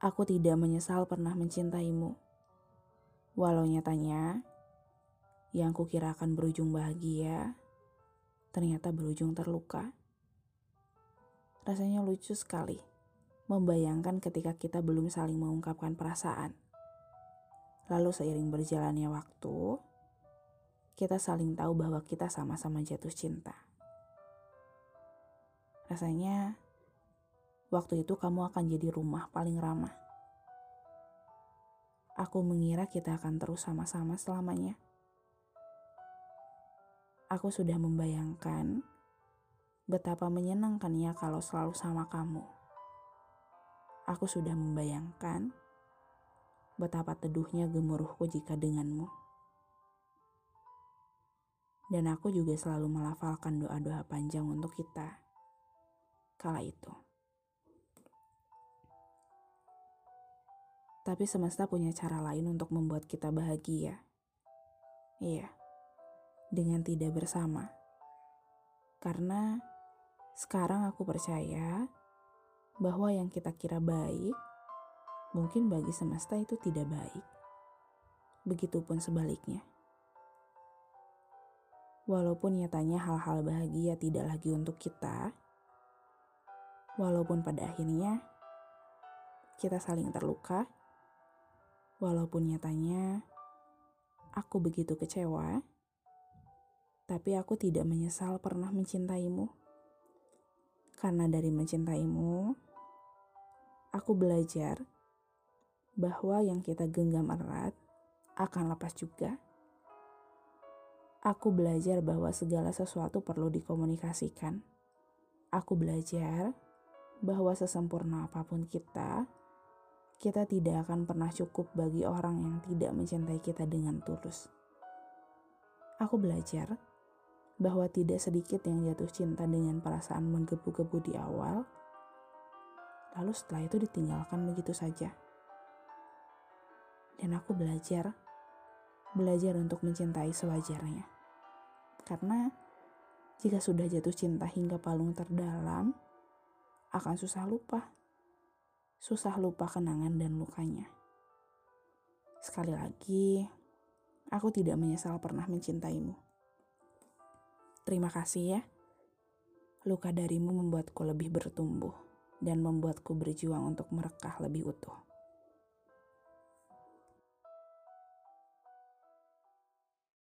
Aku tidak menyesal pernah mencintaimu. Walau nyatanya, yang kukira akan berujung bahagia, ternyata berujung terluka. Rasanya lucu sekali membayangkan ketika kita belum saling mengungkapkan perasaan. Lalu seiring berjalannya waktu, kita saling tahu bahwa kita sama-sama jatuh cinta. Rasanya waktu itu kamu akan jadi rumah paling ramah. Aku mengira kita akan terus sama-sama selamanya. Aku sudah membayangkan betapa menyenangkannya kalau selalu sama kamu. Aku sudah membayangkan betapa teduhnya gemuruhku jika denganmu. Dan aku juga selalu melafalkan doa-doa panjang untuk kita kala itu. Tapi semesta punya cara lain untuk membuat kita bahagia. Iya, dengan tidak bersama. Karena sekarang aku percaya bahwa yang kita kira baik, mungkin bagi semesta itu tidak baik. Begitupun sebaliknya. Walaupun nyatanya hal-hal bahagia tidak lagi untuk kita, walaupun pada akhirnya kita saling terluka, walaupun nyatanya aku begitu kecewa, tapi aku tidak menyesal pernah mencintaimu. Karena dari mencintaimu, aku belajar bahwa yang kita genggam erat akan lepas juga. Aku belajar bahwa segala sesuatu perlu dikomunikasikan. Aku belajar bahwa sesempurna apa pun kita, kita tidak akan pernah cukup bagi orang yang tidak mencintai kita dengan tulus. Aku belajar bahwa tidak sedikit yang jatuh cinta dengan perasaan menggebu-gebu di awal, lalu setelah itu ditinggalkan begitu saja. Dan aku belajar, belajar untuk mencintai sewajarnya. Karena jika sudah jatuh cinta hingga palung terdalam, akan susah lupa. Susah lupa kenangan dan lukanya. Sekali lagi, aku tidak menyesal pernah mencintaimu. Terima kasih ya. Luka darimu membuatku lebih bertumbuh dan membuatku berjuang untuk merekah lebih utuh.